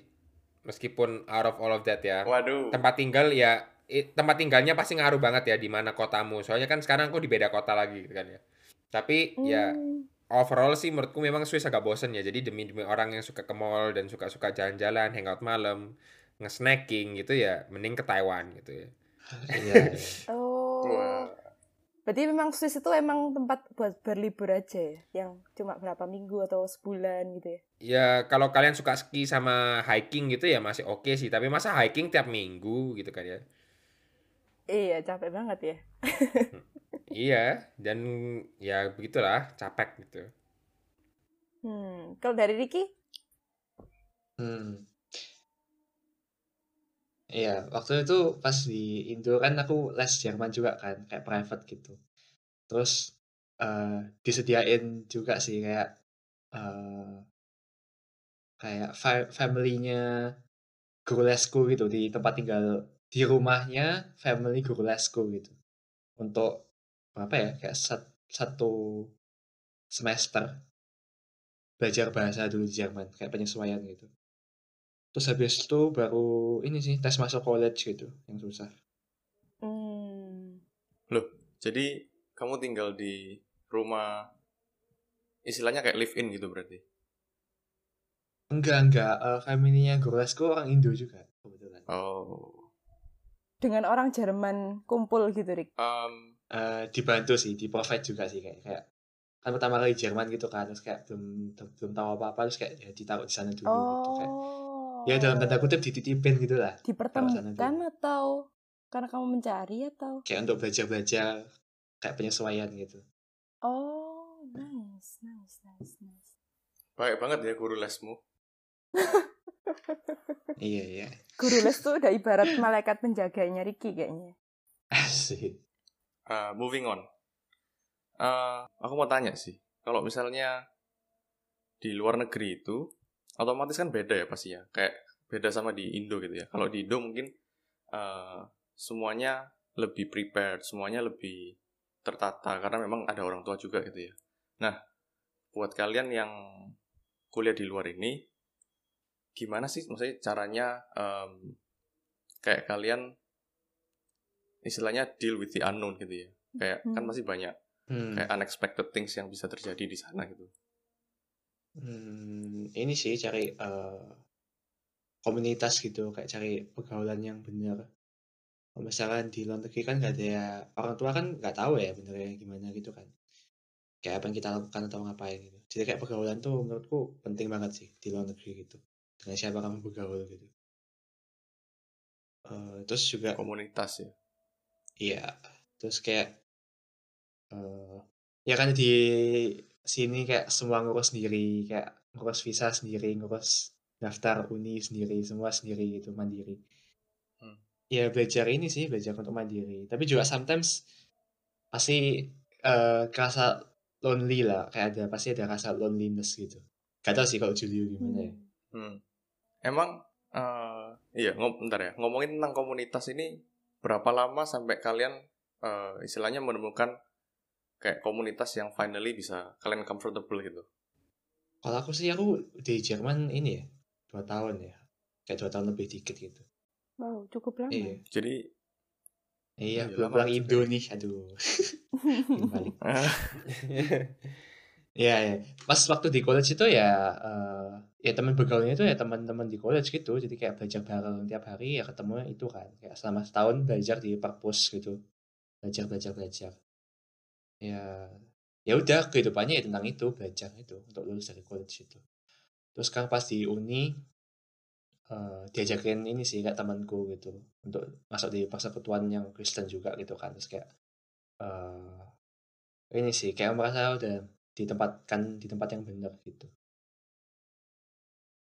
Meskipun out of all of that ya. Waduh. Tempat tinggal ya tempat tinggalnya pasti ngaruh banget ya di mana kotamu. Soalnya kan sekarang aku di beda kota lagi gitu kan ya. Tapi ya Hmm. overall sih menurutku memang Swiss agak bosen ya. Jadi demi demi orang yang suka ke mall dan suka-suka jalan-jalan, hangout malam, nge-snacking gitu ya, mending ke Taiwan gitu ya. iya iya. Oh. Berarti memang Swiss itu emang tempat buat berlibur aja ya, yang cuma berapa minggu atau sebulan gitu ya. Ya kalau kalian suka ski sama hiking gitu ya masih oke sih. Tapi masa hiking tiap minggu gitu kan ya. Iya, capek banget ya. Iya, dan ya begitulah, capek gitu. Hmm, kalau dari Ricky? Hmm. Iya, waktu itu pas di Indo kan aku les Jerman juga kan, kayak private gitu. Terus eh disediain juga sih kayak eh kayak fa- family-nya guru lesku gitu di tempat tinggal di rumahnya family guru lesku gitu. Untuk apa ya? Kayak sat- satu semester belajar bahasa dulu di Jerman, kayak penyesuaian gitu. Terus habis itu baru ini sih tes masuk college gitu yang susah. Hmm. Jadi kamu tinggal di rumah istilahnya kayak live in gitu berarti. Enggak enggak, eh family-nya orang Indo juga kebetulan. Oh. Dengan orang Jerman kumpul gitu, Rik. Um, Eh dibantu sih, di provide juga sih kayak kayak kan pertama kali Jerman gitu kan, terus kayak belum belum tahu apa-apa terus kayak ya ditaruh di sana dulu gitu kayak. Oh. Ya dalam tanda kutip dititipin gitu lah. dipertemukan atau karena kamu mencari atau Kayak untuk belajar-belajar kayak penyesuaian gitu. Oh, nice, nice, nice, nice. baik banget ya guru lesmu. Iya iya. Guru les tuh udah ibarat malaikat penjaganya Ricky kayaknya. Asik. Uh, moving on. Uh, aku mau tanya sih. kalau misalnya di luar negeri itu otomatis kan beda ya pasti ya kayak beda sama di Indo gitu ya. Kalau di Indo mungkin uh, semuanya lebih prepared semuanya lebih tertata karena memang ada orang tua juga gitu ya. Nah buat kalian yang kuliah di luar ini gimana sih maksudnya caranya um, kayak kalian istilahnya deal with the unknown gitu ya? Kayak kan Hmm. kan masih banyak Hmm. kayak unexpected things yang bisa terjadi di sana gitu Hmm, ini sih cari eh, komunitas gitu, kayak cari pergaulan yang benar. Kalau misalkan di luar negeri kan nggak ada ya, orang tua kan nggak tahu ya benernya gimana gitu kan. Kayak apa yang kita lakukan atau ngapain gitu. Jadi kayak pergaulan tuh menurutku penting banget sih di luar negeri gitu. Dengan siapa kamu bergaul gitu. Eh, terus juga komunitas ya Iya, terus kayak eh ya kan di sini kayak semua ngurus sendiri, kayak ngurus visa sendiri, ngurus daftar uni sendiri, semua sendiri gitu, mandiri. Hmm. Ya belajar ini sih, belajar untuk mandiri. Tapi juga sometimes pasti eh kerasa lonely lah, kayak ada pasti ada rasa loneliness gitu. Gak tau sih kalau Julio gimana ya. Hmm. Emang eh iya ngom bentar ya ngomongin tentang komunitas ini berapa lama sampai kalian eh, istilahnya menemukan kayak komunitas yang finally bisa kalian comfortable gitu. Kalau aku sih aku di Jerman ini ya, dua tahun ya. Kayak dua tahun lebih dikit gitu. Wow, cukup lama. Iya. Jadi Iya, Iya, belum lama pulang Indo ya. nih, aduh. Balik. Iya, ya. Pas waktu di college itu ya, eh, ya teman bergaulnya itu ya teman-teman di college gitu. Jadi kayak belajar bareng tiap hari ya ketemu itu kan. Kayak selama setahun belajar di perpus gitu. Belajar, belajar, belajar. Ya, ya udah kehidupannya ya tentang itu, belajar itu untuk lulus dari college itu. Terus sekarang pas di uni, eh, diajakin ini sih kayak temanku gitu untuk masuk di persekutuan yang Kristen juga gitu kan. Terus kayak eh ini sih kayak merasa udah ditempatkan di tempat yang benar gitu.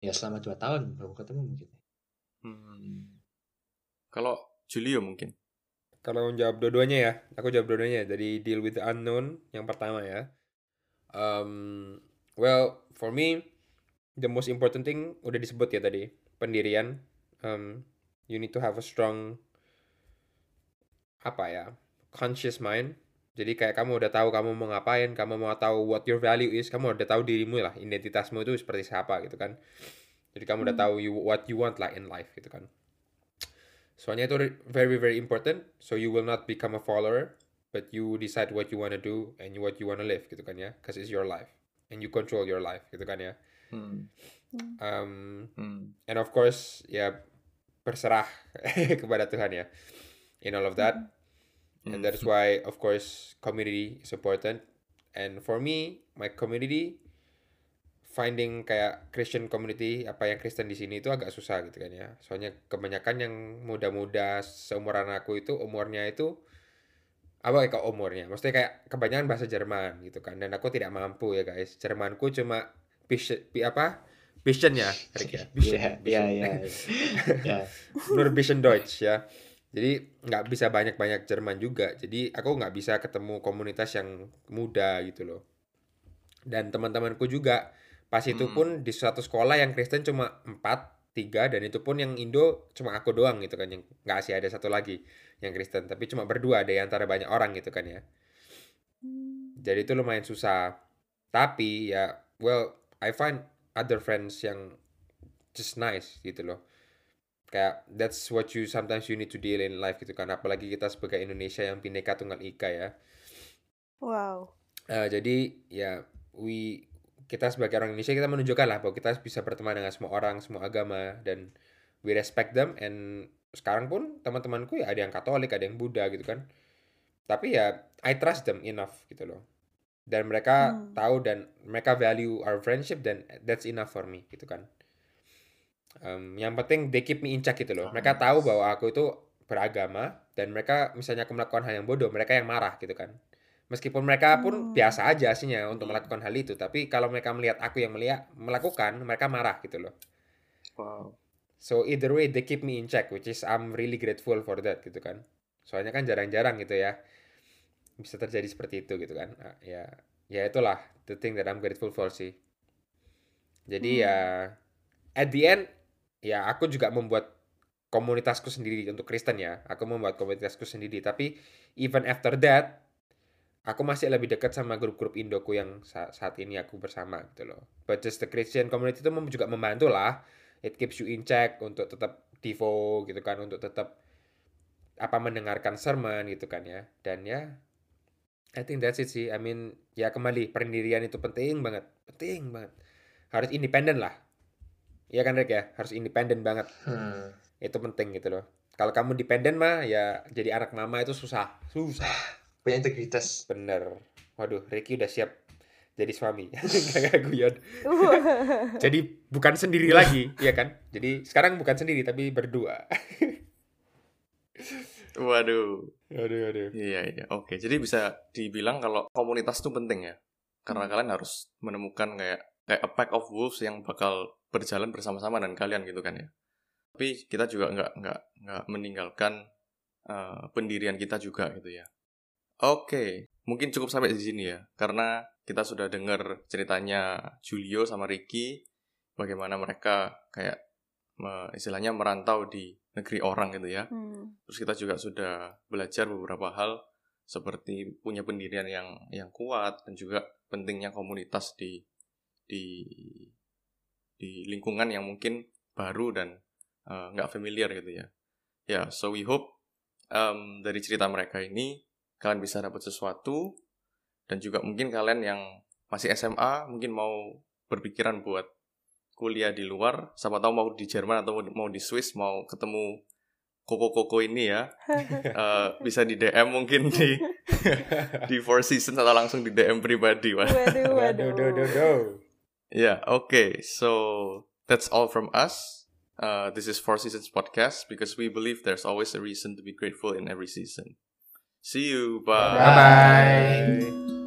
Ya selama dua tahun baru ketemu mungkin. hmm. kalau Julio mungkin. Kalau jawab dua-duanya ya, aku jawab dua-duanya. Dari deal with the unknown yang pertama ya. Um, well, for me, the most important thing udah disebut ya tadi, pendirian. Um, you need to have a strong apa ya, conscious mind. Jadi kayak kamu udah tahu kamu mau ngapain, kamu mau tahu what your value is, kamu udah tahu dirimu lah, identitasmu itu seperti siapa gitu kan. Jadi kamu udah Hmm. tahu you what you want lah in life gitu kan. Soalnya itu very very important. So you will not become a follower, but you decide what you wanna do and what you wanna live gitu kan ya, cause it's your life and you control your life gitu kan ya. Hmm. Um, Hmm. and of course ya berserah kepada Tuhan ya in all of that. And Hmm. that's why, of course, community is important. And for me, my community, finding kayak Christian community, apa yang Kristen di sini itu agak susah gitu kan ya. Soalnya kebanyakan yang muda-muda seumuran aku itu umurnya itu apa ya kok umurnya? Maksudnya kayak kebanyakan bahasa Jerman gitu kan. Dan aku tidak mampu ya guys. Jermanku cuma Bishen, apa? Bishen ya, Rick ya. Bishen, Iya, iya, Bishen. iya. Ya. nur bisschen Deutsch ya. Jadi nggak bisa banyak-banyak Jerman juga. Jadi aku nggak bisa ketemu komunitas yang muda gitu loh. Dan teman-temanku juga pas itu Hmm. pun di suatu sekolah yang Kristen cuma 4, 3 dan itu pun yang Indo cuma aku doang gitu kan yang nggak sih ada satu lagi yang Kristen tapi cuma berdua ada antara banyak orang gitu kan ya. Hmm. Jadi itu lumayan susah. Tapi ya, well, I find other friends yang just nice gitu loh. Kayak that's what you sometimes you need to deal in life gitu kan. Apalagi kita sebagai Indonesia yang bineka tunggal ika ya. Wow. Eh, jadi ya we kita sebagai orang Indonesia kita menunjukkan lah bahwa kita bisa berteman dengan semua orang, semua agama dan we respect them and sekarang pun teman-temanku ya ada yang Katolik, ada yang Buddha gitu kan. Tapi ya I trust them enough gitu loh. Dan mereka Hmm. tahu dan mereka value our friendship dan that's enough for me gitu kan. Em, yang penting they keep me in check gitu loh. Mereka tahu bahwa aku itu beragama dan mereka misalnya aku melakukan hal yang bodoh, mereka yang marah gitu kan. Meskipun mereka pun Hmm. biasa aja aslinya untuk melakukan hal itu, tapi kalau mereka melihat aku yang melihat melakukan, mereka marah gitu loh. Wow. So either way they keep me in check, which is I'm really grateful for that gitu kan. Soalnya kan jarang-jarang gitu ya bisa terjadi seperti itu gitu kan. Ah, ya ya itulah the thing that I'm grateful for sih. Jadi Hmm. ya at the end ya aku juga membuat komunitasku sendiri untuk Kristen ya. Aku membuat komunitasku sendiri tapi even after that aku masih lebih dekat sama grup-grup Indoku yang sa- saat ini aku bersama gitu loh. But just the Christian community itu juga membantu lah. It keeps you in check untuk tetap devo gitu kan, untuk tetap apa mendengarkan sermon gitu kan ya. Dan ya I think that's it sih. I mean, ya kembali pendirian itu penting banget, penting banget. Harus independen lah. Iya kan Rick ya, harus independen banget. Hmm. Itu penting gitu loh. Kalau kamu dependen mah ya jadi anak mama itu susah, susah. Punya integritas. Bener. Waduh, Ricky udah siap jadi suami. Kayak guyon. Jadi bukan sendiri lagi, ya kan? Jadi sekarang bukan sendiri tapi berdua. Waduh. Aduh, aduh. Iya, iya. Oke, jadi bisa dibilang kalau komunitas itu penting ya. Karena Hmm. kalian harus menemukan kayak kayak a pack of wolves yang bakal berjalan bersama-sama dengan kalian gitu kan ya. Tapi kita juga nggak nggak nggak meninggalkan eh, pendirian kita juga gitu ya. Oke, mungkin cukup sampai di sini ya. Karena kita sudah dengar ceritanya Julio sama Ricky bagaimana mereka kayak me- istilahnya merantau di negeri orang gitu ya. Hmm. Terus kita juga sudah belajar beberapa hal seperti punya pendirian yang yang kuat dan juga pentingnya komunitas di di di lingkungan yang mungkin baru dan uh, nggak familiar gitu ya. Ya, so we hope um, dari cerita mereka ini kalian bisa dapat sesuatu dan juga mungkin kalian yang masih SMA mungkin mau berpikiran buat kuliah di luar, siapa tahu mau di Jerman atau mau di Swiss mau ketemu koko-koko ini ya Eh, bisa di DM mungkin di di Four Seasons atau langsung di DM pribadi Wah. Waduh, Waduh, waduh. do, do. Yeah, okay. So that's all from us. Uh, this is Four Seasons podcast because we believe there's always a reason to be grateful in every season. See you. Bye. Bye.